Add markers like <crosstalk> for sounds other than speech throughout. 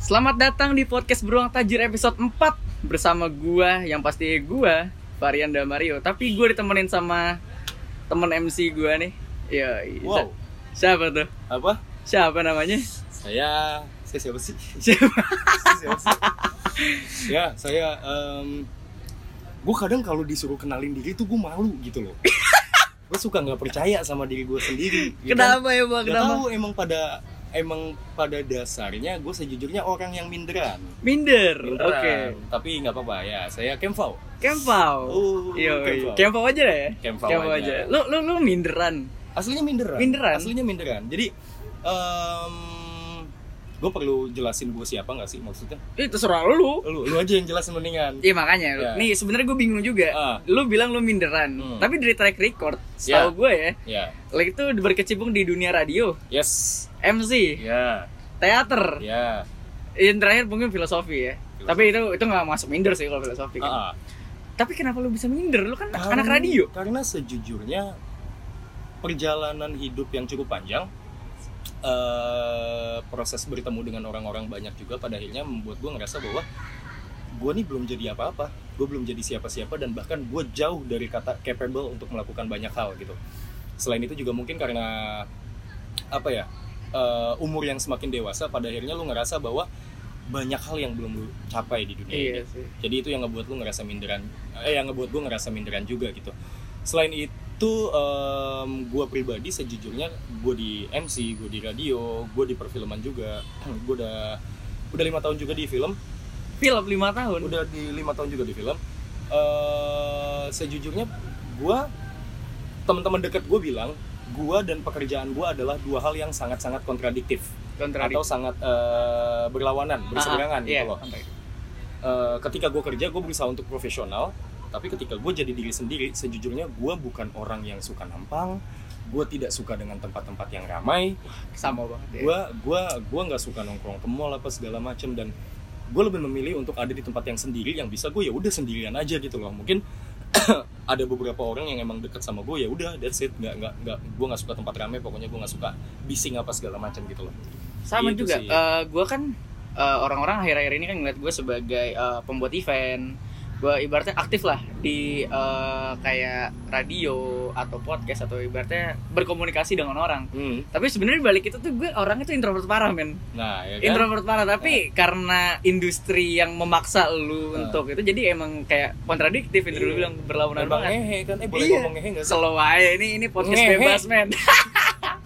Selamat datang di podcast Beruang Tajir episode 4 Bersama gua, yang pasti gua, Varian Mario Tapi gua ditemenin sama temen MC gua nih Ya, Wow. Siapa tuh? Apa? Siapa namanya? Saya saya siapa sih? Siapa? Saya siapa sih? ya, saya em gue kadang kalau disuruh kenalin diri tuh gue malu gitu loh. <laughs> gue suka nggak percaya sama diri gue sendiri. ya kan? Kenapa ya bang? Gak Kenapa? tahu emang pada emang pada dasarnya gue sejujurnya orang yang minderan. Minder, oke Tapi nggak apa-apa ya. Saya Kemfau. Kempau Oh, Yo, Kempau. Kempau aja lah ya Kempau aja. aja. Lu, lu, lu minderan Aslinya minderan. Minderan? Aslinya minderan. Jadi gue perlu jelasin gue siapa nggak sih maksudnya? Itu terserah lu Lu, lu aja yang jelasin mendingan. Iya makanya, Ya. nih sebenarnya gue bingung juga. Ah. Lu bilang lu minderan, Hmm. tapi dari track record, setahu Ya. gue ya, Ya. lo itu berkecimpung di dunia radio, Yes. MC, Ya. teater, Ya. yang terakhir mungkin filosofi ya. Filosofi. Tapi itu itu nggak masuk minder sih kalau filosofi kan. Ah, ah. Tapi kenapa lu bisa minder? Lu kan Karena- anak radio. Karena sejujurnya perjalanan hidup yang cukup panjang, eh, proses bertemu dengan orang-orang banyak juga pada akhirnya membuat gue ngerasa bahwa gue nih belum jadi apa-apa, gue belum jadi siapa-siapa dan bahkan gue jauh dari kata capable untuk melakukan banyak hal gitu. Selain itu juga mungkin karena apa ya eh, umur yang semakin dewasa, pada akhirnya lu ngerasa bahwa banyak hal yang belum lu capai di dunia ini Iya sih. jadi itu yang ngebuat lu ngerasa minderan eh yang ngebuat gue ngerasa minderan juga gitu selain itu em, gue pribadi sejujurnya gue di MC gue di radio gue di perfilman juga. Gue udah udah lima tahun juga di film. Film 5 tahun. udah di lima tahun juga di film. Eh sejujurnya gue teman-teman dekat gue bilang gue dan pekerjaan gue adalah dua hal yang sangat-sangat kontradiktif. Kontradiktif. atau sangat eh, berlawanan berseberangan Ah, gitu iya. loh. Eh, ketika gue kerja gue berusaha untuk profesional tapi ketika gue jadi diri sendiri sejujurnya gue bukan orang yang suka nampang gue tidak suka dengan tempat-tempat yang ramai Sama banget ya. gue gue gue nggak suka nongkrong ke mall apa segala macam dan gue lebih memilih untuk ada di tempat yang sendiri yang bisa gue ya udah sendirian aja gitu loh mungkin <clears throat> ada beberapa orang yang emang deket sama gue ya udah that's it nggak nggak nggak gue nggak suka tempat ramai pokoknya gue nggak suka bising apa segala macam gitu loh Sama Gitu juga. sih. Eh, gua kan eh, orang-orang akhir-akhir ini kan ngeliat gue sebagai eh, pembuat event. Gue ibaratnya aktif lah di eh, kayak radio atau podcast atau ibaratnya berkomunikasi dengan orang. Hmm. Tapi sebenarnya balik itu tuh gue orangnya tuh introvert parah men. nah ya kan Introvert parah tapi karena industri yang memaksa lu Nah. untuk itu jadi emang kayak kontradiktif itu dulu Iya. bilang berlawanan banget. ngehe kan eh boleh Iya. ngomong ngehe nggak sih Slow aja ini ini podcast Ngehe. bebas men. <laughs>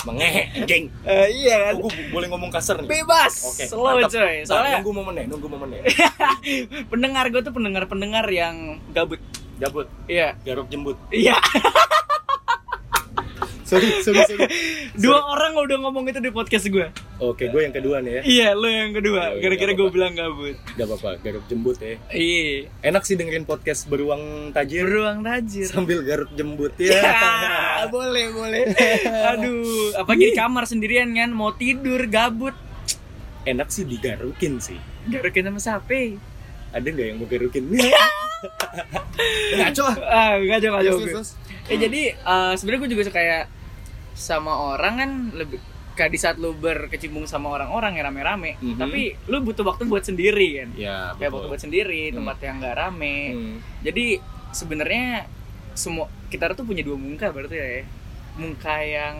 mengehe anjing Eh, iya kan. Oh, gue boleh ngomong kasar nih Bebas. Oke, Slow mantap. coy. Soalnya nunggu momennya, nunggu momennya. <laughs> pendengar gue tuh pendengar-pendengar yang gabut. Gabut, Iya. garuk jembut. Iya. <laughs> Sorry, sorry, sorry. <laughs> Dua orang udah ngomong itu di podcast gue. Oke, gue yang kedua nih ya. Iya, lo yang kedua. Oh, iya, Gara-gara nggak gue bilang gabut. Gak apa-apa, garuk jembut ya. Iya. Enak sih dengerin podcast beruang tajir Beruang tajir. sambil garuk jembut Ya, ya. <laughs> boleh, boleh. <laughs> Aduh, apa di kamar sendirian kan mau tidur gabut. Enak sih digarukin sih. Garukin sama siapa? Ada nggak yang mau garukin? <laughs> Ngaco ah. Terus, terus. Eh jadi eh, sebenarnya gue juga suka kayak sama orang kan lebih kayak di saat lu berkecimpung sama orang-orang yang rame-rame, Mhm. tapi lu butuh waktu buat sendiri kan. Ya, Kayak waktu buat sendiri, Hmm. tempat yang nggak rame. Hmm. Jadi sebenarnya semua kita tuh punya dua muka berarti ya. Muka yang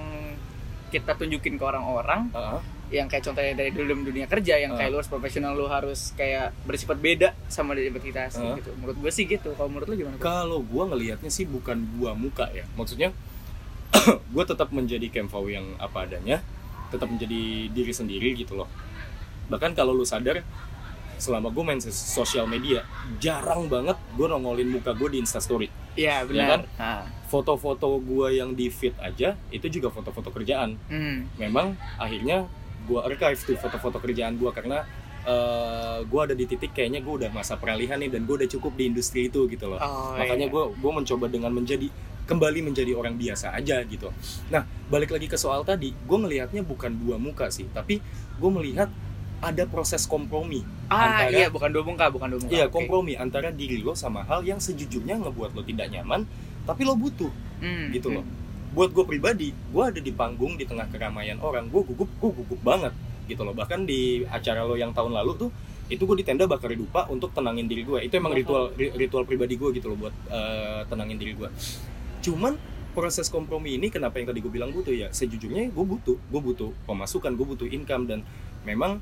kita tunjukin ke orang-orang Ah, yang kayak contohnya dari dalam dunia kerja yang kayak Ah. lu harus profesional lu harus kayak bersifat beda sama dari kita asli Ah. gitu. Menurut gue sih gitu. Kalau menurut lu gimana? Kalau gua ngelihatnya sih bukan dua muka ya. Maksudnya <clears throat> gua tetap menjadi Kemfau yang apa adanya, tetap menjadi diri sendiri gitu loh. Bahkan kalau lu sadar selama gue main sos- sosial media jarang banget gue nongolin muka gue di instastory Iya kan? benar. Ah. foto-foto gue yang di feed aja itu juga foto-foto kerjaan Hmm. memang akhirnya gue archive tuh foto-foto kerjaan gue karena gue ada di titik kayaknya gue udah masa peralihan nih dan gue udah cukup di industri itu gitu loh Oh, makanya iya. gue gue mencoba dengan menjadi kembali menjadi orang biasa aja gitu nah balik lagi ke soal tadi gue ngelihatnya bukan dua muka sih tapi gue melihat ada proses kompromi Ah antara- iya bukan dua muka, bukan dua muka. iya Oke. kompromi antara diri lo sama hal yang sejujurnya ngebuat lo tidak nyaman tapi lo butuh Hmm, gitu hmm. loh buat gue pribadi gue ada di panggung di tengah keramaian orang gue gugup gue gugup banget gitu loh bahkan di acara lo yang tahun lalu tuh itu gue di tenda bakar dupa untuk tenangin diri gue itu emang ritual ri- ritual pribadi gue gitu loh buat eh, tenangin diri gue cuman proses kompromi ini kenapa yang tadi gue bilang butuh ya sejujurnya gue butuh gue butuh pemasukan gue butuh income dan memang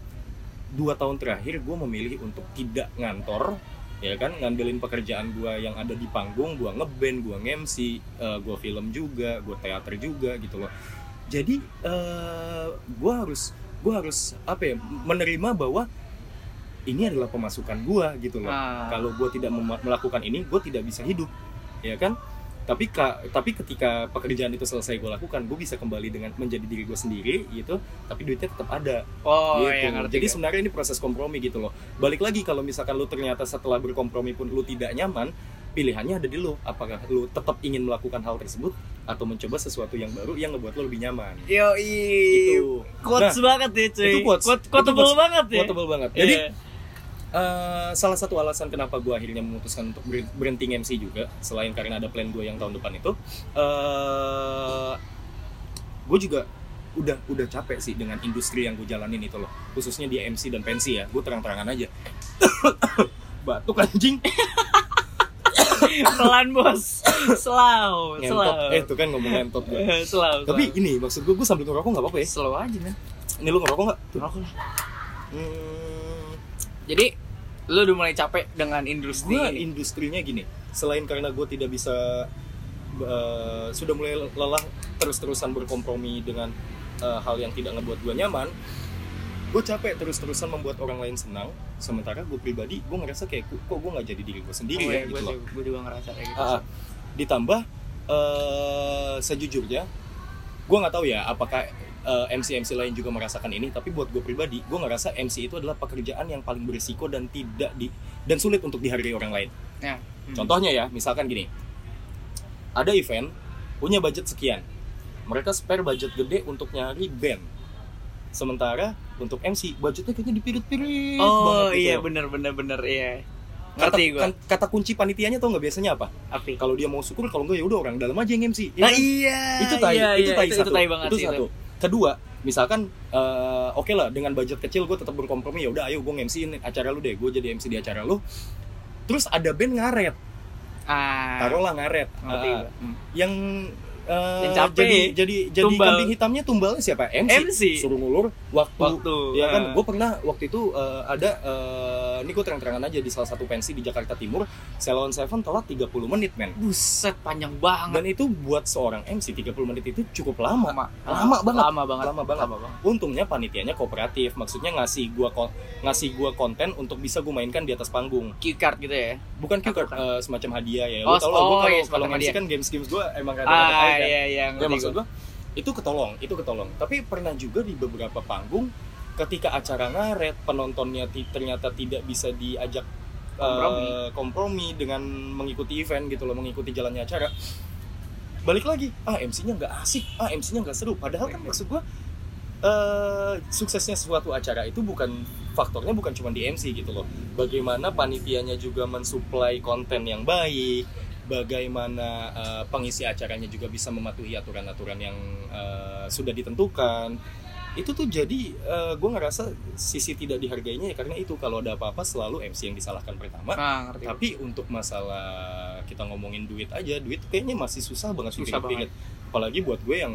dua tahun terakhir gue memilih untuk tidak ngantor ya kan? Ngandelin pekerjaan gue yang ada di panggung gue ngeband gue nge-MC gue film juga gue teater juga gitu loh. Jadi gue harus gue harus apa ya menerima bahwa ini adalah pemasukan gue gitu loh. Ah. kalau gue tidak melakukan ini gue tidak bisa hidup ya kan tapi ka, tapi ketika pekerjaan itu selesai gue lakukan gue bisa kembali dengan menjadi diri gue sendiri gitu tapi duitnya tetap ada oh gitu. ya ngerti Jadi sebenarnya ini proses kompromi gitu loh. Balik lagi kalau misalkan lu ternyata setelah berkompromi pun lu tidak nyaman, pilihannya ada di lu. Apakah lu tetap ingin melakukan hal tersebut atau mencoba sesuatu yang baru yang ngebuat lu lebih nyaman? yo Itu. quotes banget ya cuy itu quotes. Quote- quotable quotes. banget ya Quotable banget. Jadi Iya. Eh, salah satu alasan kenapa gue akhirnya memutuskan untuk ber- berhenti MC juga, selain karena ada plan gue yang tahun depan itu, eh gue juga udah udah capek sih dengan industri yang gue jalanin itu loh, khususnya di MC dan pensi ya. Gue terang-terangan aja. <coughs> Batuk anjing. pelan bos slow Ngentot. slow Eh tuh kan ngomong ngentot gue. <laughs> slow Tapi ini maksud gue gue sambil ngerokok nggak apa-apa ya? slow aja men Ini lu ngerokok nggak? Ngerokok lah. Hmm, jadi lu udah mulai capek dengan industri ini. industrinya gini selain karena gue tidak bisa eh, sudah mulai lelah terus-terusan berkompromi dengan eh, hal yang tidak ngebuat gue nyaman gue capek terus-terusan membuat orang lain senang sementara gue pribadi gue ngerasa kayak kok gue nggak jadi diri gue sendiri Oh, ya gitu gue, loh juga, gue juga ngerasa kayak gitu ah. ditambah eh, sejujurnya gue nggak tahu ya apakah eh, MC-MC lain juga merasakan ini tapi buat gue pribadi gue ngerasa MC itu adalah pekerjaan yang paling berisiko dan tidak di dan sulit untuk dihargai orang lain Ya. Hmm. Contohnya ya, misalkan gini. Ada event punya budget sekian. Mereka spare budget gede untuk nyari band. Sementara untuk MC budgetnya kayaknya dipirit-pirit oh banget gitu iya loh. bener bener bener iya Kata, kan- kata kunci panitianya tau nggak biasanya apa? api Kalau dia mau syukur, kalau enggak ya udah orang dalam aja yang MC. ya nah, kan? iya itu tai, iya, itu iya, tai itu, satu. itu tai banget itu sih satu. Kedua, misalkan eh, oke lah dengan budget kecil gue tetap berkompromi ya udah ayo gue MC acara lu deh, gue jadi MC di acara lu. Terus ada band ngaret, ah taruhlah ngaret. gue. Hmm. yang eh, Yang capek. jadi jadi jadi Tumbal. kambing hitamnya tumbalnya siapa MC, MC. suruh ngulur waktu, waktu ya kan? ah. gue pernah waktu itu eh, ada eh, ini gue terang-terangan aja di salah satu pensi di Jakarta Timur Salon Seven telat 30 menit men. Buset panjang banget. Dan itu buat seorang MC 30 menit itu cukup lama. Lama. Lama banget. lama banget. Lama banget. lama banget. Untungnya panitianya kooperatif. Maksudnya ngasih gua ngasih gua konten untuk bisa gue mainkan di atas panggung. Cue card gitu ya? Bukan cue card, eh, semacam hadiah ya. Oh, lu tau lah gue oh, kalau iya, kalau hadiah. kan games games gue emang kadang-kadang ah kan. iya iya Ya maksud gue itu ketolong, itu ketolong. Tapi pernah juga di beberapa panggung ketika acara ngaret penontonnya ternyata tidak bisa diajak Kompromi. kompromi dengan mengikuti event gitu loh, mengikuti jalannya acara. Balik lagi, ah MC-nya nggak asik, ah MC-nya nggak seru. Padahal kan maksud gua eh suksesnya suatu acara itu bukan faktornya bukan cuma di MC gitu loh. Bagaimana panitianya juga mensuplai konten yang baik, bagaimana eh, pengisi acaranya juga bisa mematuhi aturan-aturan yang eh, sudah ditentukan. Itu tuh jadi gue ngerasa sisi tidak dihargainya ya karena itu kalau ada apa-apa selalu MC yang disalahkan pertama. ah ngerti. Tapi untuk masalah kita ngomongin duit aja, duit kayaknya masih susah banget Susah dipirit-pirit. Apalagi buat gue yang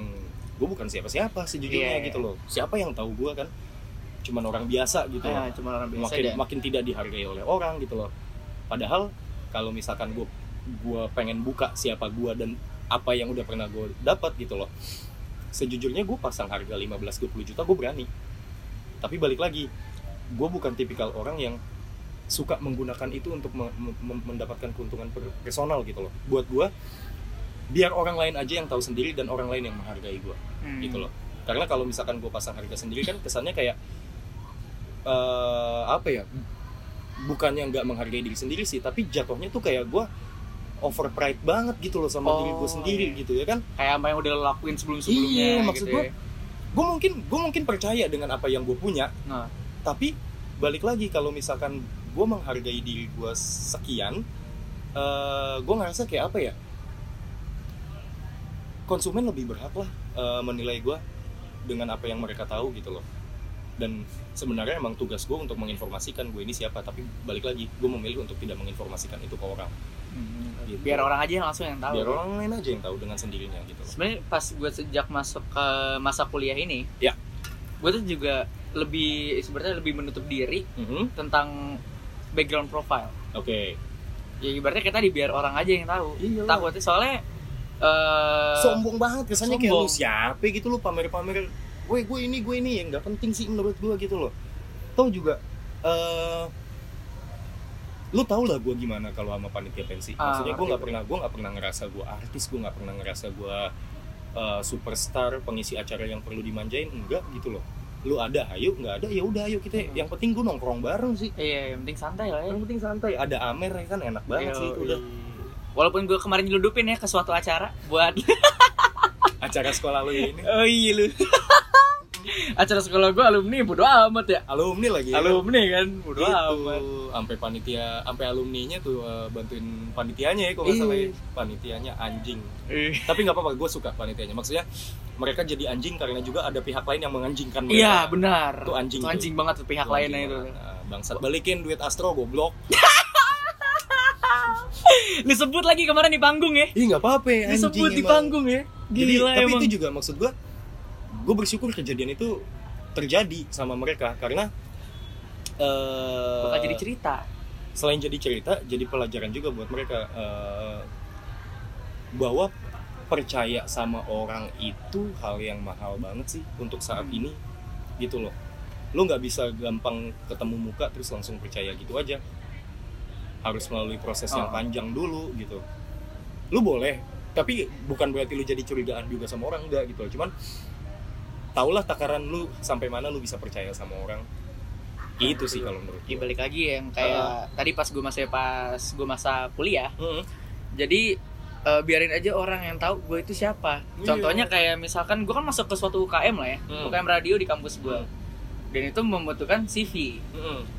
gue bukan siapa-siapa sejujurnya Iya, gitu loh. Siapa yang tahu gue kan? Cuman orang biasa gitu Ah, loh. cuma orang biasa Makin makin tidak dihargai oleh orang gitu loh. Padahal kalau misalkan gue gua pengen buka siapa gue dan apa yang udah pernah gue dapat gitu loh. Sejujurnya gue pasang harga 15-20 juta gue berani. Tapi balik lagi, gue bukan tipikal orang yang suka menggunakan itu untuk me- me- mendapatkan keuntungan per- personal gitu loh. Buat gue, biar orang lain aja yang tahu sendiri dan orang lain yang menghargai gue Hmm. gitu loh. Karena kalau misalkan gue pasang harga sendiri kan kesannya kayak eh apa ya? Bukannya nggak menghargai diri sendiri sih, tapi jatuhnya tuh kayak gue over pride banget gitu loh sama Oh, diri gue sendiri iya. gitu ya kan. kayak apa yang udah lo lakuin sebelum sebelumnya Iya, maksud gitu gua, ya. Gue mungkin gue mungkin percaya dengan apa yang gue punya, Nah. tapi balik lagi kalau misalkan gue menghargai diri gue sekian, eh gue ngerasa kayak apa ya? Konsumen lebih berhak lah eh, menilai gue dengan apa yang mereka tahu gitu loh. dan sebenarnya emang tugas gue untuk menginformasikan gue ini siapa tapi balik lagi gue memilih untuk tidak menginformasikan itu ke orang Gitu. biar orang aja yang langsung yang tahu biar orang lain aja yang tahu dengan sendirinya gitu loh. sebenarnya pas gue sejak masuk ke masa kuliah ini Ya. gue tuh juga lebih sebenarnya lebih menutup diri Mhm. tentang background profile oke ya ibaratnya kita di biar orang aja yang tahu Iya. takutnya soalnya eh sombong banget kesannya kayak lu sombong. siapa gitu lu pamer-pamer woi gue ini gue ini yang nggak penting sih menurut gue gitu loh tau juga eh lu tau lah gue gimana kalau sama panitia pensi. Ah, maksudnya gue nggak pernah gue nggak pernah ngerasa gue artis gue nggak pernah ngerasa gue eh, superstar pengisi acara yang perlu dimanjain enggak gitu loh. Lu ada ayo nggak ada ya udah ayo kita. Hmm. yang penting gue nongkrong bareng sih. Iya yang penting santai lah ya. Yang penting santai. Ada Amer ya kan enak banget sih itu udah. Walaupun gue kemarin nyeludupin ya ke suatu acara buat <laughs> acara sekolah lu ini. Oh iya lu <laughs> acara sekolah gue alumni bodo amat ya. Alumni lagi. Ya. alumni kan bodo gitu. amat. Sampai panitia sampai alumninya tuh eh, bantuin panitianya ya kalau nggak salah ya. panitianya anjing. Eh, tapi nggak apa-apa gue suka panitianya. Maksudnya mereka jadi anjing karena juga ada pihak lain yang menganjingkan mereka. Iya benar. Itu anjing Itu tuh. anjing banget tuh pihak lainnya itu. Nah, bangsat. Balikin duit Astro goblok. <laughs> Lu sebut lagi kemarin di panggung ya. Ih nggak apa-apa ya, lu anjing sebut di panggung ya. Jadi, gila tapi emang. itu juga maksud gue gue bersyukur kejadian itu terjadi sama mereka karena eh bakal jadi cerita. selain jadi cerita jadi pelajaran juga buat mereka eh, bahwa percaya sama orang itu hal yang mahal banget sih untuk saat Hmm. ini gitu loh. Lo nggak bisa gampang ketemu muka terus langsung percaya gitu aja. Harus melalui proses yang Oh. panjang dulu gitu. Lu boleh tapi bukan berarti lu jadi curigaan juga sama orang enggak gitu loh. Cuman taulah takaran lu sampai mana lu bisa percaya sama orang itu sih kalau menurut ya gue balik lagi yang kayak tadi pas gue masih pas gue masa kuliah Mm-mm. jadi eh, biarin aja orang yang tahu gue itu siapa Iya. contohnya kayak misalkan gue kan masuk ke suatu UKM lah ya Hmm. UKM radio di kampus gue Hmm. dan itu membutuhkan CV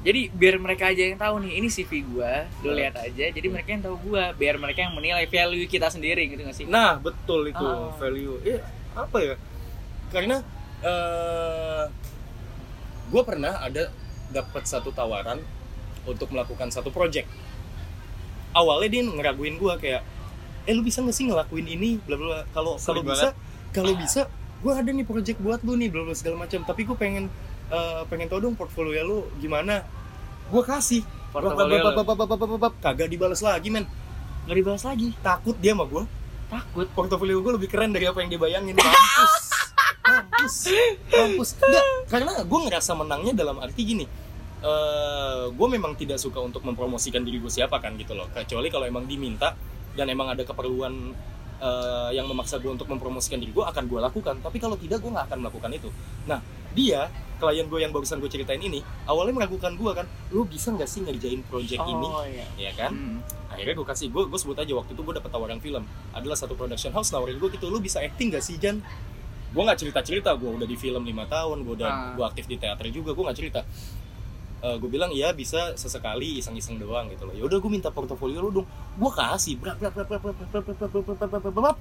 jadi biar mereka aja yang tahu nih ini CV gue lu lihat aja jadi mereka yang tahu gue biar mereka yang menilai value kita sendiri gitu gak sih Nah, betul itu Ah. value. Eh, apa ya? Karena eh gue pernah ada dapat satu tawaran untuk melakukan satu project. Awalnya dia ngeraguin gue kayak, eh lu bisa nggak sih ngelakuin ini, bla bla. Kalau kalau bisa, kalau bisa, gue ada nih project buat lu nih, bla bla segala macam. Tapi gue pengen eh, pengen tau dong portfolio lu gimana. Gue kasih. Kagak dibalas lagi men. nggak dibahas lagi Takut dia sama gue takut portofolio gue lebih keren dari apa yang dibayangin mampus <laughs> mampus. Mampus. Enggak karena gue ngerasa menangnya dalam arti gini eh gue memang tidak suka untuk mempromosikan diri gue siapa kan gitu loh. Kecuali kalau emang diminta dan emang ada keperluan eh, yang memaksa gue untuk mempromosikan diri gue akan gue lakukan. Tapi kalau tidak gue nggak akan melakukan itu. Nah dia klien gue yang barusan gue ceritain ini awalnya meragukan gue kan lu bisa nggak sih ngerjain project ini? Oh iya. Ya kan? Hmm. akhirnya gue kasih gue gue sebut aja waktu itu gue dapet tawaran film. Adalah satu production house nawarin gue gitu lu bisa acting gak sih Jan gue nggak cerita cerita gue udah di film lima tahun gue udah Ah. gue aktif di teater juga gue nggak cerita gue bilang iya bisa sesekali iseng-iseng doang gitu loh ya udah gue minta portofolio lu dong gue kasih brak brak brak brak brak brak brak brak brak brak brak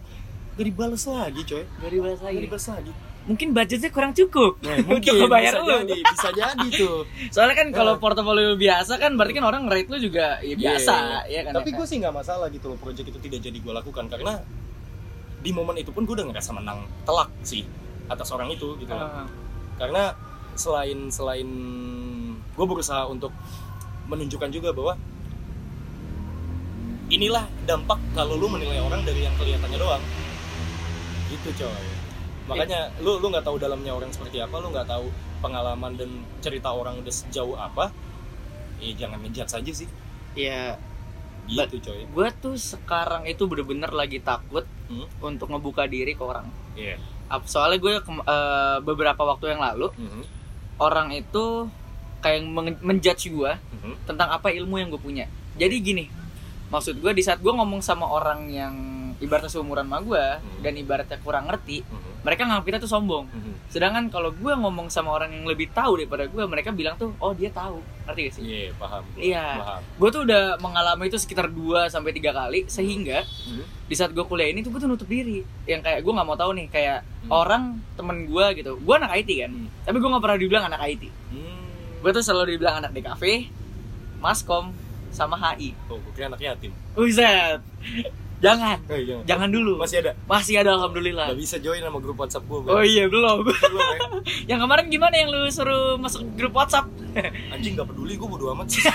gak dibales lagi coy Gak dibahas gak lagi dibales lagi mungkin budgetnya kurang cukup nah, untuk ngebayar bisa lu jadi bisa jadi tuh soalnya kan kalau Nah. portofolio biasa kan berarti kan orang rate lu juga ya biasa ya kan tapi ya gue kan? sih nggak masalah gitu loh project itu tidak jadi gue lakukan karena di momen itu pun gue udah ngerasa menang telak sih atas orang itu gitu. Loh Ah. karena selain selain gue berusaha untuk menunjukkan juga bahwa inilah dampak kalau lu menilai orang dari yang kelihatannya doang. Gitu coy. Makanya lu lu nggak tahu dalamnya orang seperti apa lu nggak tahu pengalaman dan cerita orang udah sejauh apa. Eh jangan ngejat saja sih. Ya gitu coy gue tuh sekarang itu bener-bener lagi takut Hmm. untuk ngebuka diri ke orang iya Ap- soalnya gue kem- eh, beberapa waktu yang lalu Mhm. orang itu kayak men- menjudge gue Mhm. tentang apa ilmu yang gue punya jadi gini maksud gue di saat gue ngomong sama orang yang ibaratnya seumuran sama gue Hmm. dan ibaratnya kurang ngerti Mhm. Mereka nganggap kita tuh sombong Mhm. sedangkan kalau gue ngomong sama orang yang lebih tahu daripada gue mereka bilang tuh oh dia tahu ngerti gak sih Iya, paham. gua. Iya. Paham. gue tuh udah mengalami itu sekitar 2 sampai tiga kali sehingga Mhm. di saat gue kuliah ini tuh gue tuh nutup diri yang kayak gue nggak mau tahu nih kayak Hmm. orang temen gue gitu gue anak IT kan Hmm. tapi gue nggak pernah dibilang anak IT Hmm. gue tuh selalu dibilang anak DKV Maskom sama HI Oh, gue kira anak yatim. Uset jangan Eh, jangan. jangan dulu Masih ada. masih ada alhamdulillah Gak bisa join sama grup WhatsApp gue. oh iya belum Belum ya? <laughs> yang kemarin gimana yang lu suruh masuk grup WhatsApp Anjing gak peduli, gue bodo amat sih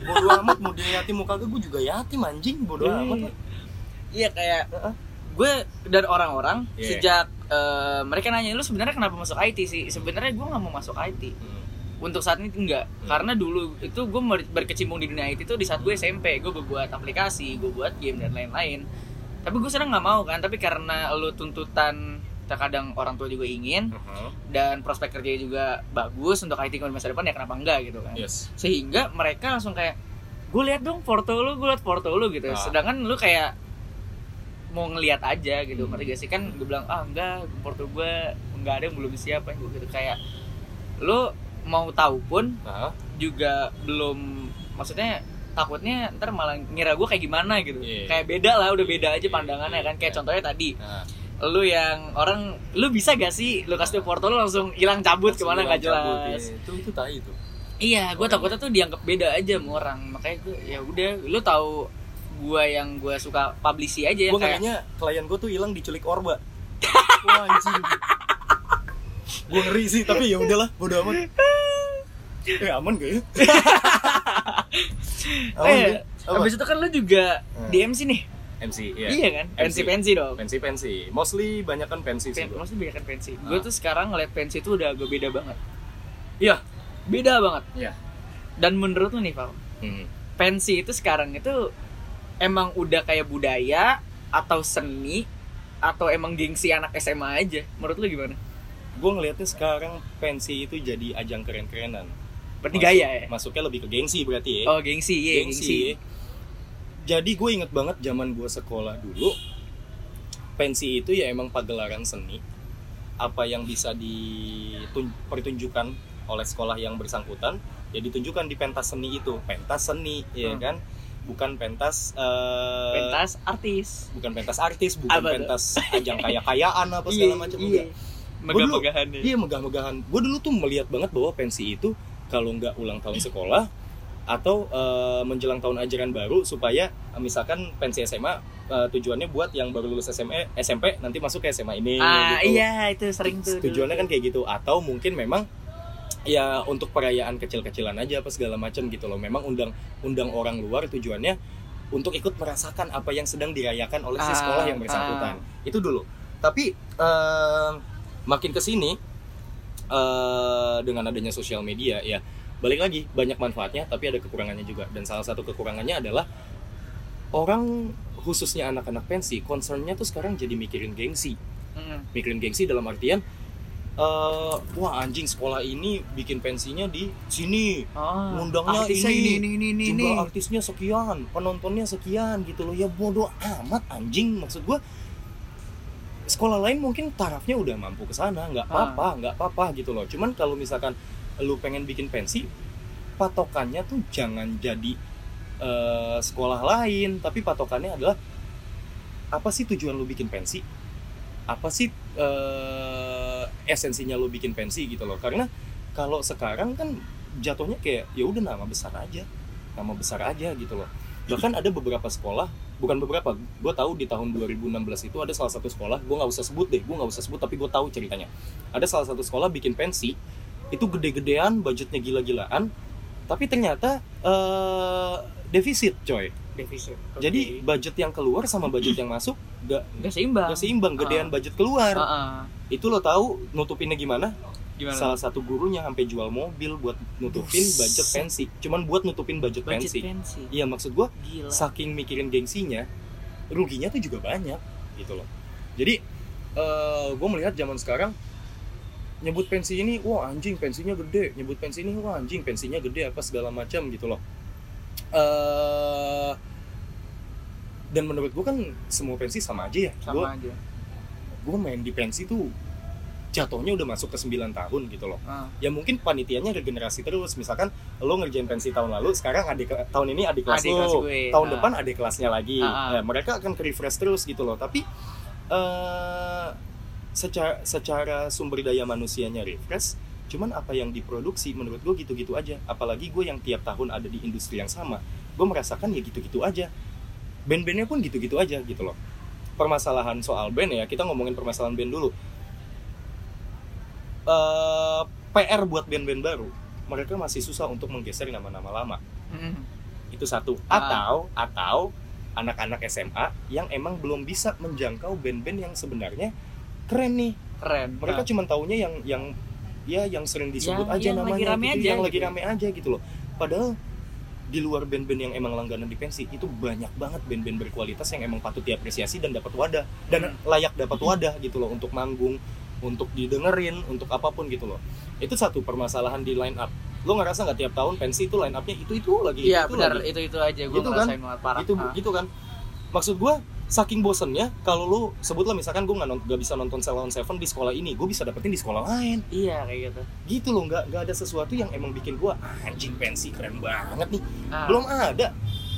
bodo amat mau dia yatim mau kagak gue juga yatim anjing bodo Iya. amat iya kayak Heeh. gue dan orang-orang Iya. sejak eh, mereka nanya lu sebenarnya kenapa masuk IT sih sebenarnya gue nggak mau masuk IT Hmm. Untuk saat ini enggak. Karena dulu itu gue ber- berkecimpung di dunia IT itu di saat gue SMP gue buat aplikasi gue buat game dan lain-lain. Tapi gue sekarang nggak mau kan. Tapi karena lu tuntutan terkadang orang tua juga ingin Heeh. dan prospek kerja juga bagus untuk IT di masa depan ya kenapa enggak gitu kan. Yes. sehingga mereka langsung kayak gue lihat dong foto lu gue liat foto lu gitu. Ah. sedangkan lu kayak mau ngelihat aja gitu. Hmm. ngerti gak sih? Kan gue bilang ah enggak foto gue enggak ada yang belum siapa gue gitu. Kayak lu mau tahu pun Nah, juga belum maksudnya takutnya ntar malah ngira gue kayak gimana gitu Iya. kayak beda lah udah beda aja Iya, pandangannya kan kayak iya. contohnya tadi nah. lu yang orang lu bisa gak sih lu kasih foto lu langsung hilang cabut Langsung ke mana nggak hilang cabut, jelas iya. Itu itu tai itu. Iya, gue takutnya tuh dianggap beda aja sama orang. Makanya gue ya udah, lu tahu gue yang gue suka publishi aja ya Gue kayak kayaknya klien gue tuh hilang diculik orba. <laughs> Wah anjing. Gue ngeri sih tapi ya udahlah bodo amat. <laughs> Eh aman gak ya? <laughs> aman eh, gak? Apa? habis itu kan lu juga Hmm. di MC nih. MC iya. Iya kan? Pensi pensi dong. Pensi pensi. Mostly banyak kan pensi sih. Pen, gua. maksudnya banyak kan pensi. Ah. Gue tuh sekarang ngeliat pensi itu udah agak beda banget. Iya. Beda banget. Iya. Dan menurut lu nih, Val, Hmm. pensi itu sekarang itu emang udah kayak budaya atau seni atau emang gengsi anak SMA aja? Menurut lu gimana? Gue ngelihatnya sekarang pensi itu jadi ajang keren-kerenan. Berarti Masuk- gaya ya? Masuknya lebih ke gengsi berarti ya. Oh, gengsi, iya, gengsi. Jadi gue inget banget zaman gue sekolah dulu, pensi itu ya emang pagelaran seni. Apa yang bisa dipertunjukkan oleh sekolah yang bersangkutan, ya ditunjukkan di pentas seni itu. Pentas seni, ya Hmm. kan? Bukan pentas, eh, Pentas artis. bukan pentas artis, bukan Apa tuh? pentas ajang kaya-kayaan apa segala macam. Iya. enggak. Megah-megahan ya. Iya megah-megahan. Gue dulu tuh melihat banget bahwa pensi itu kalau nggak ulang tahun sekolah atau eh, menjelang tahun ajaran baru supaya eh, misalkan pensi SMA eh, tujuannya buat yang baru lulus SMA SMP nanti masuk ke SMA ini Ah gitu. iya itu sering tuh. Tujuannya kan kayak gitu atau mungkin memang ya untuk perayaan kecil-kecilan aja apa segala macam gitu loh. Memang undang undang orang luar tujuannya untuk ikut merasakan apa yang sedang dirayakan oleh si Ah, sekolah yang bersangkutan. Itu dulu. Tapi eh, makin ke sini eh, dengan adanya sosial media ya balik lagi banyak manfaatnya tapi ada kekurangannya juga. Dan salah satu kekurangannya adalah orang khususnya anak-anak pensi concernnya tuh sekarang jadi mikirin gengsi. Mm. mikirin gengsi dalam artian eh wah anjing sekolah ini bikin pensinya di sini. Ngundangnya artisnya ini, ini ini ini ini. jumlah artisnya sekian penontonnya sekian gitu loh. Ya bodoh amat anjing maksud gua sekolah lain mungkin tarafnya udah mampu ke sana nggak Ah. apa-apa nggak apa-apa gitu loh. Cuman kalau misalkan lu pengen bikin pensi patokannya tuh jangan jadi eh, sekolah lain. Tapi patokannya adalah apa sih tujuan lu bikin pensi? Apa sih eh, esensinya lu bikin pensi gitu loh. Karena kalau sekarang kan jatuhnya kayak ya udah nama besar aja nama besar aja gitu loh. Bahkan ada beberapa sekolah bukan beberapa gue tahu di tahun 2016 itu ada salah satu sekolah gue nggak usah sebut deh gue nggak usah sebut tapi gue tahu ceritanya ada salah satu sekolah bikin pensi itu gede-gedean budgetnya gila-gilaan tapi ternyata eh, defisit coy defisit. jadi budget yang keluar sama budget yang masuk gak, nggak seimbang. gak seimbang gedean Ah. budget keluar Ah, ah. itu lo tahu nutupinnya gimana Gimana? salah satu gurunya sampai jual mobil buat nutupin Buset. budget pensi cuman buat nutupin budget, Budget pensi pensi. iya maksud gua Gila. saking mikirin gengsinya ruginya tuh juga banyak gitu loh jadi eh gue melihat zaman sekarang nyebut pensi ini wah anjing pensinya gede nyebut pensi ini wah anjing pensinya gede apa segala macam gitu loh eh dan menurut gue kan semua pensi sama aja ya Sama Gua- aja. gue main di pensi tuh jatuhnya udah masuk ke 9 tahun gitu loh. Ah. ya mungkin panitianya regenerasi terus. Misalkan lo ngerjain pensi tahun lalu sekarang adik tahun ini adik kelas Adik lo. kelas gue, tahun ah. depan adik kelasnya lagi. Ah, ah. Ya, mereka akan ke refresh terus gitu loh. Tapi eh secara secara sumber daya manusianya refresh cuman apa yang diproduksi menurut gue gitu-gitu aja. Apalagi gue yang tiap tahun ada di industri yang sama. Gue merasakan ya gitu-gitu aja. Band-bandnya pun gitu-gitu aja gitu loh. Permasalahan soal band ya kita ngomongin permasalahan band dulu eh PR buat band-band baru mereka masih susah untuk menggeser nama-nama lama Mm. itu satu Ah. atau atau anak-anak SMA yang emang belum bisa menjangkau band-band yang sebenarnya keren nih keren mereka Ah. cuma taunya yang yang ya yang sering disebut Yang- aja yang namanya lagi rame gitu, aja yang lagi gitu. rame aja gitu loh padahal di luar band-band yang emang langganan di pensi itu banyak banget band-band berkualitas yang emang patut diapresiasi dan dapat wadah dan Hmm. layak dapat wadah gitu loh untuk manggung untuk didengerin untuk apa pun gitu loh itu satu permasalahan di line up lo ngerasa nggak tiap tahun pensi itu line upnya itu itu lagi iya itu benar itu itu aja gue Gitu kan? ngerasain banget parah gitu Ah. gitu kan maksud gua saking bosennya kalau lu sebutlah misalkan gue nggak nggak bisa nonton Salon Seven di sekolah ini gue bisa dapetin di sekolah lain iya kayak gitu gitu loh nggak nggak ada sesuatu yang emang bikin gua anjing pensi keren banget nih Ah. belum ada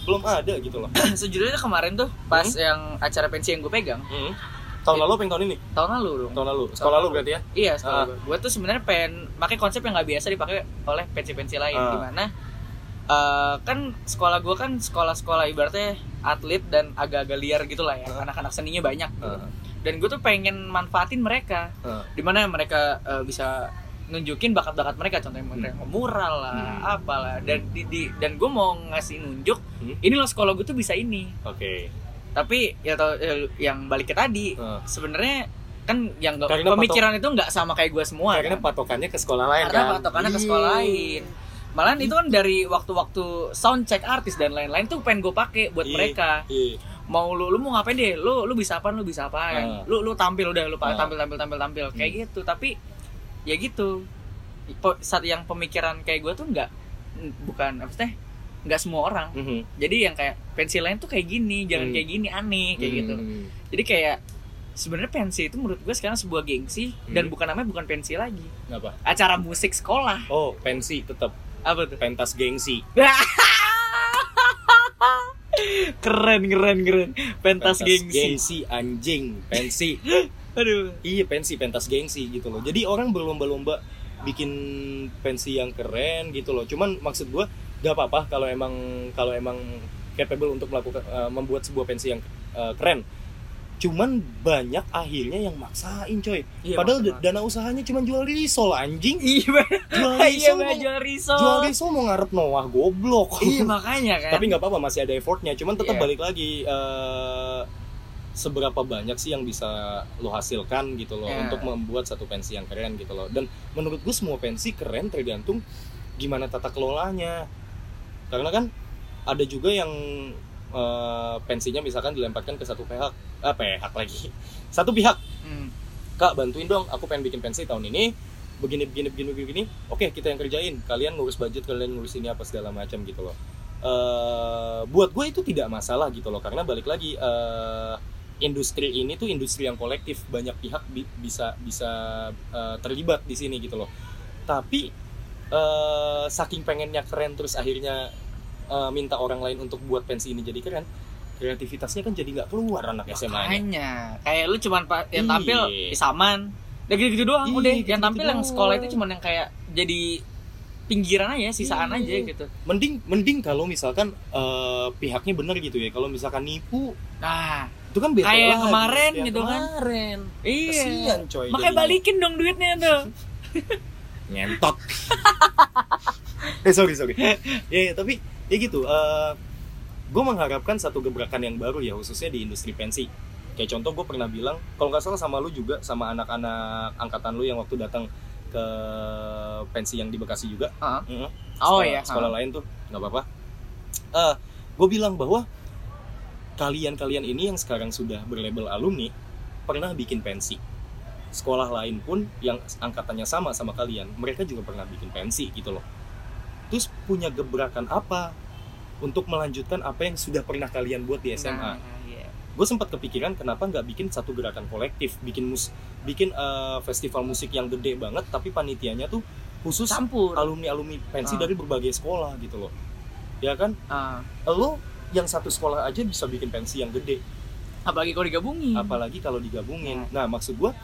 belum ada gitu loh <clears throat> sejujurnya kemarin tuh pas Hmm? yang acara pensi yang gue pegang Hmm. Tahun lalu yang tahun ini tahun lalu dong tahun lalu sekolah lu berarti ya Iya, sekolah Ah. gue. Tuh sebenarnya pengen pakai konsep yang nggak biasa dipakai oleh pensi-pensi lain, Ah. di mana eh, kan sekolah gue kan sekolah-sekolah ibaratnya atlet dan agak-agak liar gitu lah ya, Ah. anak-anak seninya banyak. gitu. Ah. Dan gue tuh pengen manfaatin mereka, Ah. di mana mereka eh, bisa nunjukin bakat-bakat mereka, contohnya mereka mural lah, Hmm. apalah, dan di, di- dan gue mau ngasih nunjuk, Hmm. ini loh sekolah gue tuh bisa ini. oke Tapi ya tau eh, yang balik ke tadi, Ah. sebenarnya kan yang Karena pemikiran itu nggak sama kayak gue semua. karena kan? patokannya ke sekolah lain karena kan patokannya ke sekolah Iya. lain malahan itu kan dari waktu-waktu sound check artis dan lain-lain tuh pengen gue pakai buat Iya. mereka Iya. mau lu lu mau ngapain deh lu lu bisa apa lu bisa apa kan Ah. lu lu tampil udah lu Ah. tampil tampil tampil tampil kayak Hmm. gitu tapi ya gitu saat yang pemikiran kayak gue tuh nggak bukan apa sih nggak semua orang Mhm. jadi yang kayak pensi lain tuh kayak gini jangan Hmm. kayak gini aneh kayak gitu Hmm. jadi kayak sebenarnya pensi itu menurut gue sekarang sebuah gengsi dan Hmm. bukan namanya bukan pensi lagi Kenapa? acara musik sekolah oh pensi tetap apa tuh pentas gengsi <laughs> keren keren keren pentas, gengsi. gengsi anjing pensi <laughs> aduh Iya pensi pentas gengsi gitu loh. Jadi orang berlomba-lomba bikin pensi yang keren gitu loh. Cuman maksud gua gak apa-apa kalau emang kalau emang capable untuk melakukan eh, membuat sebuah pensi yang eh, keren. Cuman banyak akhirnya yang maksain coy. Iya, Padahal dana usahanya cuma jual risol anjing. <laughs> iya. Jual <laughs> iya risol. Mbak, mau, jual risol jual risol mau ngarep Noah goblok. iya <laughs> makanya kan Tapi nggak apa-apa masih ada effortnya. Cuman tetap Iya. balik lagi eh, seberapa banyak sih yang bisa lo hasilkan gitu loh Iya. untuk membuat satu pensi yang keren gitu loh. Dan menurut gue semua pensi keren tergantung gimana tata kelolanya. Karena kan ada juga yang eh, pensinya misalkan dilemparkan ke satu pihak, ah pihak lagi, <laughs> satu pihak. Hmm. kak bantuin dong aku pengen bikin pensi tahun ini. Begini begini begini begini. Oke kita yang kerjain. Kalian ngurus budget kalian ngurus ini apa segala macam gitu loh. Eh, buat gue itu tidak masalah gitu loh. Karena balik lagi eh, industri ini tuh industri yang kolektif. Banyak pihak bi- bisa bisa eh, terlibat di sini gitu loh. Tapi eh, saking pengennya keren terus akhirnya eh, minta orang lain untuk buat pensi ini jadi keren kreativitasnya kan jadi nggak keluar anak SMA nya kayak lu cuman yang Iya. tampil isaman udah gitu gitu doang Iya, udah gitu-gitu yang tampil yang doang. sekolah itu cuman yang kayak jadi pinggiran aja sisaan Iya. aja gitu mending mending kalau misalkan eh, pihaknya bener gitu ya kalau misalkan nipu nah itu kan beda Kayak lagi. kemarin gitu kan. kemarin iya Kasian, coy makanya jadinya. balikin dong duitnya tuh <laughs> ngentot. <laughs> Eh sorry sorry. <laughs> Ya ya, tapi ya gitu gue mengharapkan satu gebrakan yang baru ya khususnya di industri pensi. Kayak contoh gue pernah bilang kalau nggak salah sama lu juga sama anak-anak angkatan lu yang waktu datang ke pensi yang di Bekasi juga. Ah. Mm-mm. oh sekolah, iya sekolah lain tuh nggak apa-apa. Eh gue bilang bahwa kalian-kalian ini yang sekarang sudah berlabel alumni pernah bikin pensi sekolah lain pun yang angkatannya sama sama kalian mereka juga pernah bikin pensi gitu loh. Terus punya gebrakan apa untuk melanjutkan apa yang sudah pernah kalian buat di SMA Nah, iya. gue sempat kepikiran kenapa nggak bikin satu gerakan kolektif bikin mus bikin eh, festival musik yang gede banget tapi panitianya tuh khusus campur. alumni alumni pensi Ah. dari berbagai sekolah gitu loh. Ya kan? Ah, lo yang satu sekolah aja bisa bikin pensi yang gede. Apalagi kalau digabungin. Apalagi kalau digabungin. Nah maksud gua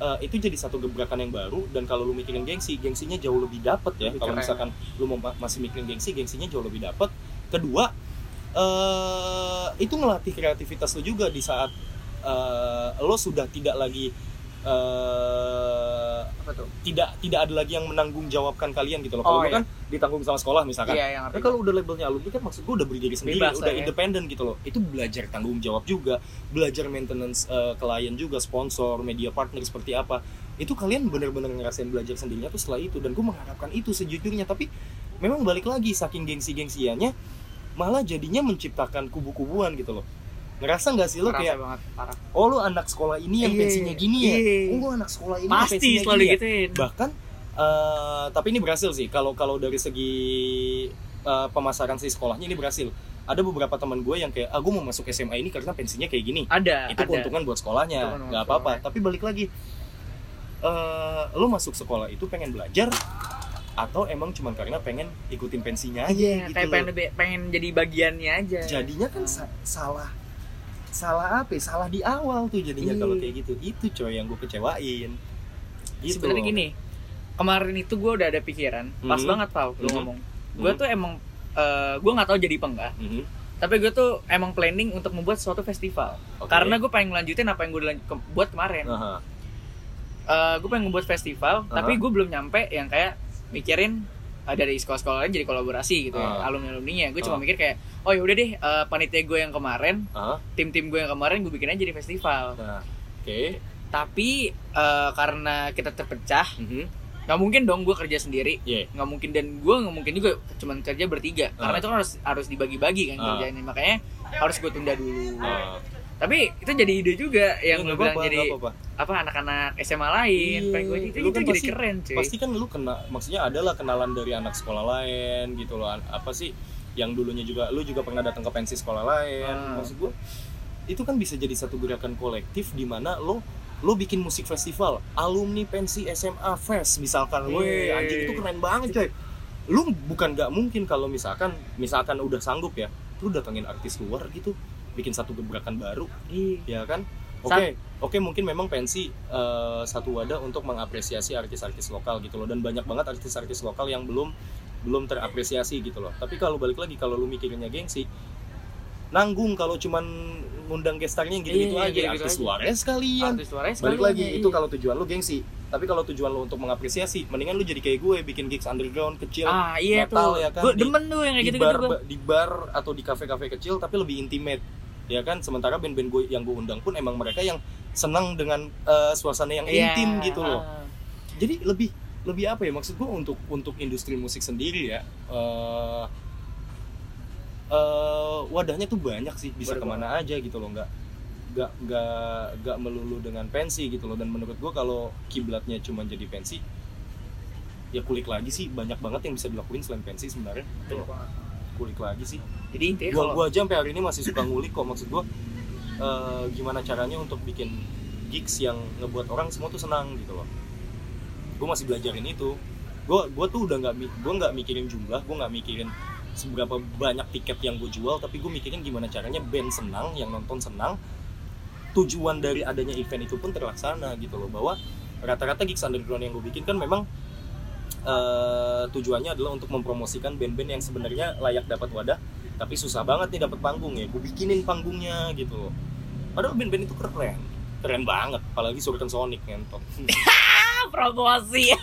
eh, itu jadi satu gebrakan yang baru dan kalau lu mikirin gengsi gengsinya jauh lebih dapet ya. Kalau misalkan lu mau ma- masih mikirin gengsi gengsinya jauh lebih dapet. Kedua eh itu ngelatih kreativitas lu juga di saat eh, lo sudah tidak lagi eh apa tuh tidak tidak ada lagi yang menanggung jawabkan kalian gitu loh Oh, kalau lu iya. kan ditanggung sama sekolah misalkan iya yang Nah, kalau udah labelnya alumni kan maksud gue udah berdiri sendiri, Bebas udah ya. independen gitu loh. Itu belajar tanggung jawab juga, belajar maintenance eh, klien juga, sponsor, media partner seperti apa. Itu kalian bener-bener ngerasain belajar sendirinya tuh setelah itu dan gue mengharapkan itu sejujurnya. Tapi memang balik lagi saking gengsi-gengsiannya malah jadinya menciptakan kubu-kubuan gitu loh. Ngerasa nggak sih lo Kerasa kayak banget parah. Oh lo anak sekolah ini yang Iya, pensinya gini ya? iya. Oh anak sekolah ini pasti pensinya selalu gini ya? bahkan eh, tapi ini berhasil sih. Kalau kalau dari segi eh, pemasaran si sekolahnya ini berhasil. Ada beberapa teman gue yang kayak ah gue mau masuk SMA ini karena pensinya kayak gini. Ada itu ada. keuntungan buat sekolahnya nggak apa-apa. tapi balik lagi eh lo masuk sekolah itu pengen belajar atau emang cuma karena pengen ikutin pensinya aja Iya, gitu kayak pengen, pengen jadi bagiannya aja. Jadinya kan sa- salah salah apa ya? salah di awal tuh jadinya Iya. kalau kayak gitu itu coy yang gue kecewain gitu sebenarnya gini kemarin itu gue udah ada pikiran pas Mhm. banget tau lu Mhm. ngomong gue Mhm. tuh emang eh, gue nggak tahu jadi apa enggak Mhm. tapi gue tuh emang planning untuk membuat suatu festival Oke. karena gue pengen ngelanjutin apa yang gue ke- buat kemarin Aha. gue pengen membuat festival Aha. tapi gue belum nyampe yang kayak mikirin eh, dari sekolah-sekolah lain jadi kolaborasi gitu ya Ah. alumni alumninya gue cuma Ah. mikir kayak oh ya udah deh eh, panitia gue yang kemarin Aha. tim-tim gue yang kemarin gue bikin aja jadi festival Nah, oke. tapi eh, karena kita terpecah Mhm. nggak mungkin dong gue kerja sendiri Iya. nggak mungkin dan gue nggak mungkin juga cuma kerja bertiga karena Ah. itu kan harus harus dibagi-bagi kan Ah. kerjaannya makanya harus gue tunda dulu Ah. Tapi itu jadi ide juga yang Iya, lu bilang apa-apa, jadi nggak apa-apa. apa anak-anak SMA lain Iya, pengen gue itu, itu kan jadi pasti- keren cuy Pasti kan lu kena, maksudnya adalah kenalan dari anak sekolah lain gitu loh. Apa sih yang dulunya juga lu juga pernah datang ke pensi sekolah lain. Ah. Maksud gua itu kan bisa jadi satu gerakan kolektif di mana lo lo bikin musik festival alumni pensi SMA Fest misalkan weh Yeay. anjing itu keren banget coy lu bukan nggak mungkin kalau misalkan misalkan udah sanggup ya lu datengin artis luar gitu bikin satu gebrakan baru Iya. ya kan? Oke oke mungkin memang pensi eh, satu wadah untuk mengapresiasi artis-artis lokal gitu loh. Dan banyak banget artis-artis lokal yang belum belum terapresiasi gitu loh. Tapi kalau balik lagi kalau lu mikirinnya gengsi nanggung kalau cuman ngundang gestarnya gitu-gitu Iya, aja. artis luarnya sekalian artis balik lagi iya. itu kalau tujuan lu gengsi. Tapi kalau tujuan lu untuk mengapresiasi mendingan lu jadi kayak gue bikin gigs underground kecil ah iya metal tuh. ya kan, gue demen tuh yang kayak gitu gitu gue di bar atau di kafe-kafe kecil tapi lebih intimate ya kan? Sementara band-band gue yang gue undang pun emang mereka yang senang dengan eh, suasana yang Iya, intim gitu loh. Ah. jadi lebih lebih apa ya? Maksud gue untuk untuk industri musik sendiri ya eh eh, wadahnya tuh banyak sih bisa Wadah ke mana aja gitu loh. Nggak nggak nggak nggak melulu dengan pensi gitu loh. Dan menurut gue kalau kiblatnya cuma jadi pensi ya kulik lagi sih. Banyak banget yang bisa dilakuin selain pensi sebenarnya. Loh. kulik lagi sih jadi intinya gua kalau gua aja sampai hari ini masih suka ngulik kok. Maksud gua eh, gimana caranya untuk bikin gigs yang ngebuat orang semua tuh senang gitu loh. Gua masih belajarin itu. Gua gua tuh udah nggak gua nggak mikirin jumlah gua nggak mikirin seberapa banyak tiket yang gue jual tapi gue mikirin gimana caranya band senang yang nonton senang. Tujuan dari adanya event itu pun terlaksana gitu loh bahwa rata-rata gigs underground yang gue bikin kan memang eh, tujuannya adalah untuk mempromosikan band-band yang sebenarnya layak dapat wadah tapi susah banget nih dapat panggung ya gue bikinin panggungnya gitu loh. Padahal band-band itu keren keren banget apalagi Surken Sonic ngentot. Ah, <laughs> promosi.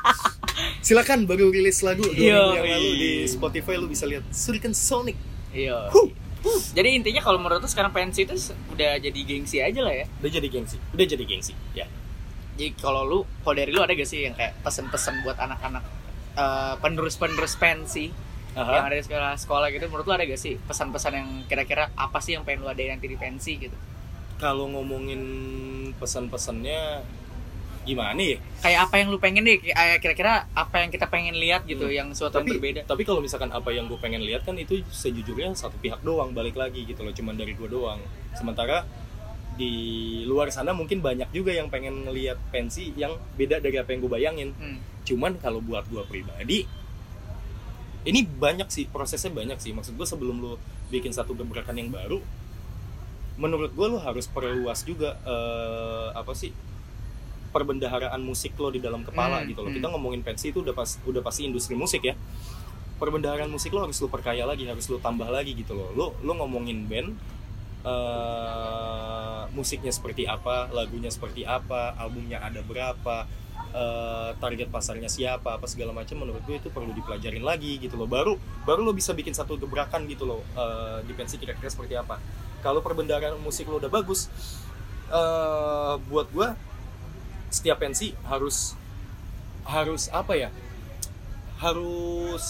<laughs> Silakan baru rilis lagu dua Iya, minggu yang lalu iya. di Spotify lu bisa lihat Surken Sonic. Iya jadi intinya kalau menurut tuh sekarang pensi itu udah jadi gengsi aja lah ya? Udah jadi gengsi udah jadi gengsi ya. Jadi kalau lu kalau dari lu ada gak sih yang kayak pesen-pesen buat anak-anak eh, penerus-penerus pensi yang ada di sekolah sekolah gitu menurut lu ada gak sih pesan-pesan yang kira-kira apa sih yang pengen lu ada nanti di pensi gitu? Kalau ngomongin pesan-pesannya gimana ya? Kayak apa yang lu pengen deh kayak kira-kira apa yang kita pengen lihat gitu Hmm. yang suatu yang tapi berbeda. tapi kalau misalkan apa yang gue pengen lihat kan itu sejujurnya satu pihak doang balik lagi gitu loh cuman dari gue doang. Sementara di luar sana mungkin banyak juga yang pengen ngelihat pensi yang beda dari apa yang gue bayangin. Hmm. cuman kalau buat gue pribadi ini banyak sih prosesnya banyak sih. Maksud gue sebelum lo bikin satu gebrakan yang baru menurut gue lo harus perluas juga eh, apa sih perbendaharaan musik lo di dalam kepala Hmm, gitu loh. hmm. kita ngomongin pensi itu udah pas udah pasti industri musik ya. Perbendaharaan musik lo harus lo perkaya lagi harus lo tambah lagi gitu loh. Lo lo ngomongin band eh, musiknya seperti apa lagunya seperti apa albumnya ada berapa eh, target pasarnya siapa apa segala macam menurut gue itu perlu dipelajarin lagi gitu loh. Baru baru lo bisa bikin satu gebrakan gitu loh eh, di pensi kira-kira seperti apa. Kalau perbendaharaan musik lo udah bagus eh, buat gue setiap pensi harus harus apa ya harus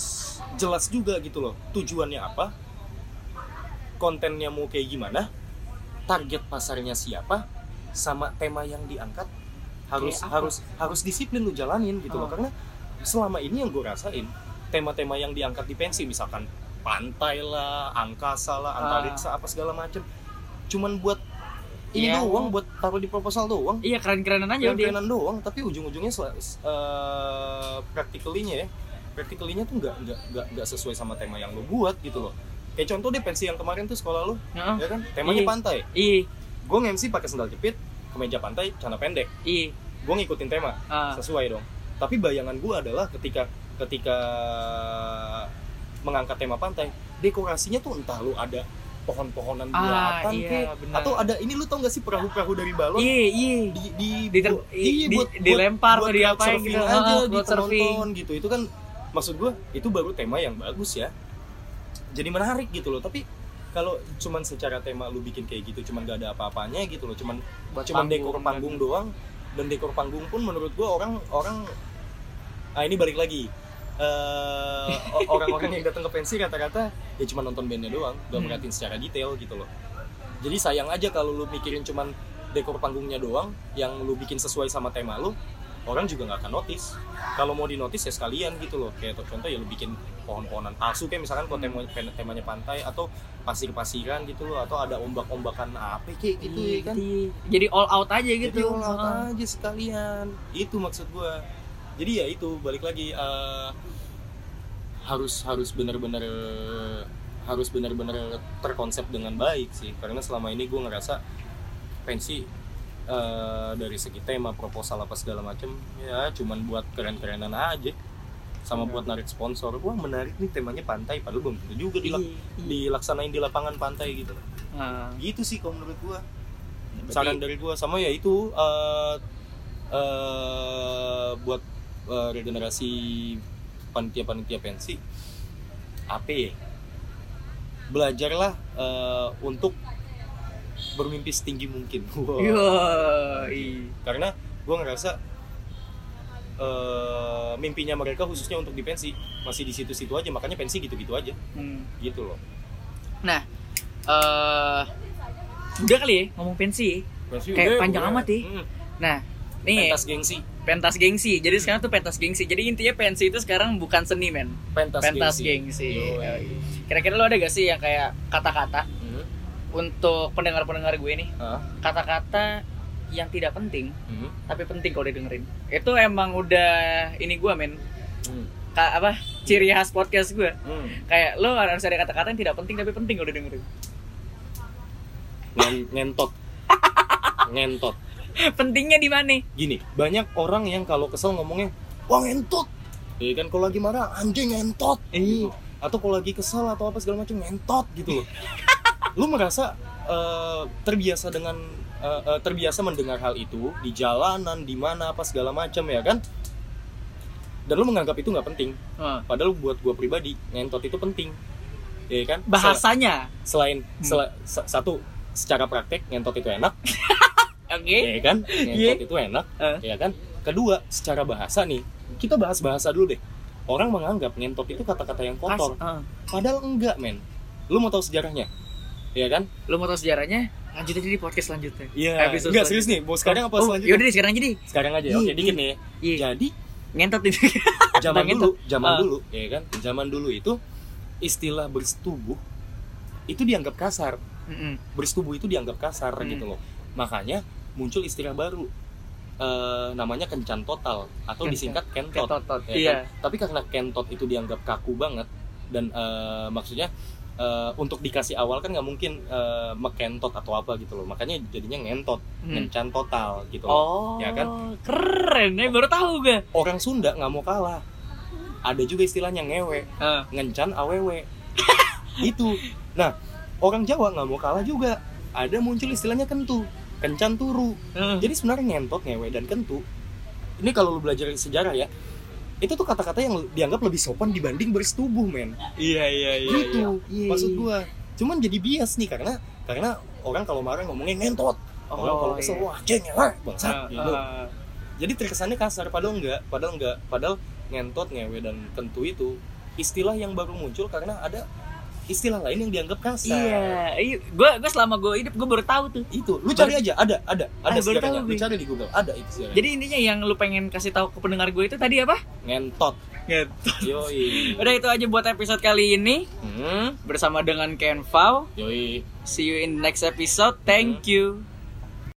jelas juga gitu loh tujuannya apa kontennya mau kayak gimana target pasarnya siapa sama tema yang diangkat harus Kayak apa? harus harus disiplin lu jalanin gitu loh Oh. karena selama ini yang gue rasain tema-tema yang diangkat di pensi misalkan pantai lah angkasa lah Ah. antariksa apa segala macem cuman buat ini Iya. doang buat taruh di proposal doang iya keren-kerenan aja dia keren doang tapi ujung-ujungnya uh, practically-nya ya practically-nya tuh nggak nggak nggak sesuai sama tema yang lo buat gitu loh kayak contoh deh pensi yang kemarin tuh sekolah lo Heeh. ya kan temanya Iya. pantai ih gue nge-MC pakai sandal jepit kemeja pantai celana pendek ih gue ngikutin tema ah. sesuai dong tapi bayangan gue adalah ketika ketika mengangkat tema pantai dekorasinya tuh entah lu ada pohon-pohonan Ah, buatan iya, kek, benar. atau ada ini lu tau gak sih perahu-perahu dari balon iya iya di di, Diter- buat- i- iya, di- buat, dilempar buat, buat surfing gitu. aja Ah, di buat surfing. penonton gitu itu kan maksud gue itu baru tema yang bagus ya jadi menarik gitu loh tapi kalau cuman secara tema lu bikin kayak gitu cuman gak ada apa-apanya gitu loh cuman Buat cuman panggung, dekor panggung doang dan dekor panggung pun menurut gue orang orang ah ini balik lagi o- orang-orang yang datang ke pensi rata-rata ya cuma nonton bandnya doang gak Hmm. merhatiin secara detail gitu loh jadi sayang aja kalau lu mikirin cuman dekor panggungnya doang yang lu bikin sesuai sama tema lu orang juga nggak akan notice. Kalau mau di notice ya sekalian gitu loh. Kayak contoh ya lu bikin pohon-pohonan palsu kayak misalkan kalau Hmm. tema, temanya pantai atau pasir-pasiran gitu loh atau ada ombak-ombakan apa kayak gitu Iya, ya kan? iya. jadi all out aja gitu. jadi all out Ah. aja sekalian. Itu maksud gua. Jadi ya itu balik lagi eh, harus harus benar-benar harus benar-benar terkonsep dengan baik sih. Karena selama ini gua ngerasa pensi eh, dari segi tema proposal apa segala macem ya cuman buat keren-kerenan aja. Sama buat narik sponsor. Wah menarik nih temanya pantai padahal belum tentu juga dilak- Iya, iya. dilaksanain di lapangan pantai gitu. Ah. gitu sih kalau menurut gua. Berarti- saran dari gua sama ya itu eh eh, buat eh, regenerasi panitia-panitia pensi apa ya belajarlah eh, untuk bermimpi setinggi mungkin <laughs> Wah. Yoi. karena gua ngerasa eh, mimpinya mereka khususnya untuk di pensi masih di situ-situ aja makanya pensi gitu-gitu aja Hmm. gitu loh Nah, eh udah kali ya ngomong pensi. pensi Kayak udah, panjang udah. amat ya. Hmm, Nah, nih pentas gengsi pentas gengsi. Jadi sekarang tuh pentas gengsi. Jadi intinya pensi itu sekarang bukan seni, men. pentas, Pentas gengsi, gengsi. Kira-kira lo ada gak sih yang kayak kata-kata untuk pendengar-pendengar gue nih? ah, Kata-kata yang tidak penting hmm, tapi penting kalau didengerin. Itu emang udah ini gue, men. hmm, Ka apa? Ciri khas podcast gue. hmm. Kayak lo harus ada kata-kata yang tidak penting tapi penting kalau didengerin. Ngen- ngentot <laughs> ngentot Pentingnya di mana? gini banyak orang yang kalau kesel ngomongnya wah ngentot ya kan kalau lagi marah anjing ngentot Iya. atau kalau lagi kesel atau apa segala macam ngentot gitu loh <laughs> lu merasa eh, terbiasa dengan eh, eh, terbiasa mendengar hal itu di jalanan di mana apa segala macam ya kan dan lu menganggap itu nggak penting Heeh. padahal buat gua pribadi ngentot itu penting ya kan Bahasanya. selain Hmm. sa- satu secara praktek ngentot itu enak <laughs> Oke. ya kan ngentot Iya. itu enak Eh. ya kan kedua secara bahasa nih kita bahas bahasa dulu deh orang menganggap ngentot itu kata-kata yang kotor As- ah. padahal enggak men lu mau tahu sejarahnya ya kan Lu mau tahu sejarahnya? lanjut aja di podcast selanjutnya Iya, Episode enggak serius nih. Mau sekarang apa oh, selanjutnya? yaudah deh sekarang aja deh Sekarang aja. Iya, Oke, iya. dikit nih. Iya. Jadi ngentot ini <laughs> zaman dulu, itu. zaman Ah. dulu, ya kan? Zaman dulu itu istilah bersetubuh itu dianggap kasar. Mm-mm. Bersetubuh itu dianggap kasar Hmm. gitu loh. Makanya muncul istilah baru. eh, namanya kencan total atau disingkat kentot. Kentotot, ya iya. kan? Tapi karena kentot itu dianggap kaku banget dan eh, maksudnya eh, untuk dikasih awal kan nggak mungkin eh, mekentot atau apa gitu loh. Makanya jadinya ngentot, Hmm. total gitu loh. oh Ya kan? keren ya baru tahu gue Orang Sunda nggak mau kalah. Ada juga istilahnya ngewe, Ah. ngencan awewe. <laughs> itu. Nah, orang Jawa nggak mau kalah juga. Ada muncul istilahnya kentu, kencan turu. Hmm. Jadi sebenarnya ngentot, ngewe dan kentu. Ini kalau lu belajar sejarah ya, itu tuh kata-kata yang dianggap lebih sopan dibanding bersetubuh, men. iya iya iya gitu. iya. Maksud gua. Cuman jadi bias nih karena karena orang kalau marah ngomongnya ngentot. orang kalau kesel iya. wah ceng ngewe, bangsat Ah, gitu. ah. Jadi terkesannya kasar padahal enggak, padahal enggak, padahal ngentot, ngewe dan kentu itu istilah yang baru muncul karena ada istilah lain yang dianggap kasar. iya iya gue gue selama gue hidup gue baru tahu tuh Itu, lu cari aja, ada, ada, ada Ah, sejarahnya. Lu gue. cari di Google, ada itu sejarahnya. jadi intinya yang lu pengen kasih tahu ke pendengar gue itu tadi apa ngentot. Ngentot. Yoi. udah itu aja buat episode kali ini Hmm, bersama dengan Ken Fau yoi. see you in next episode thank you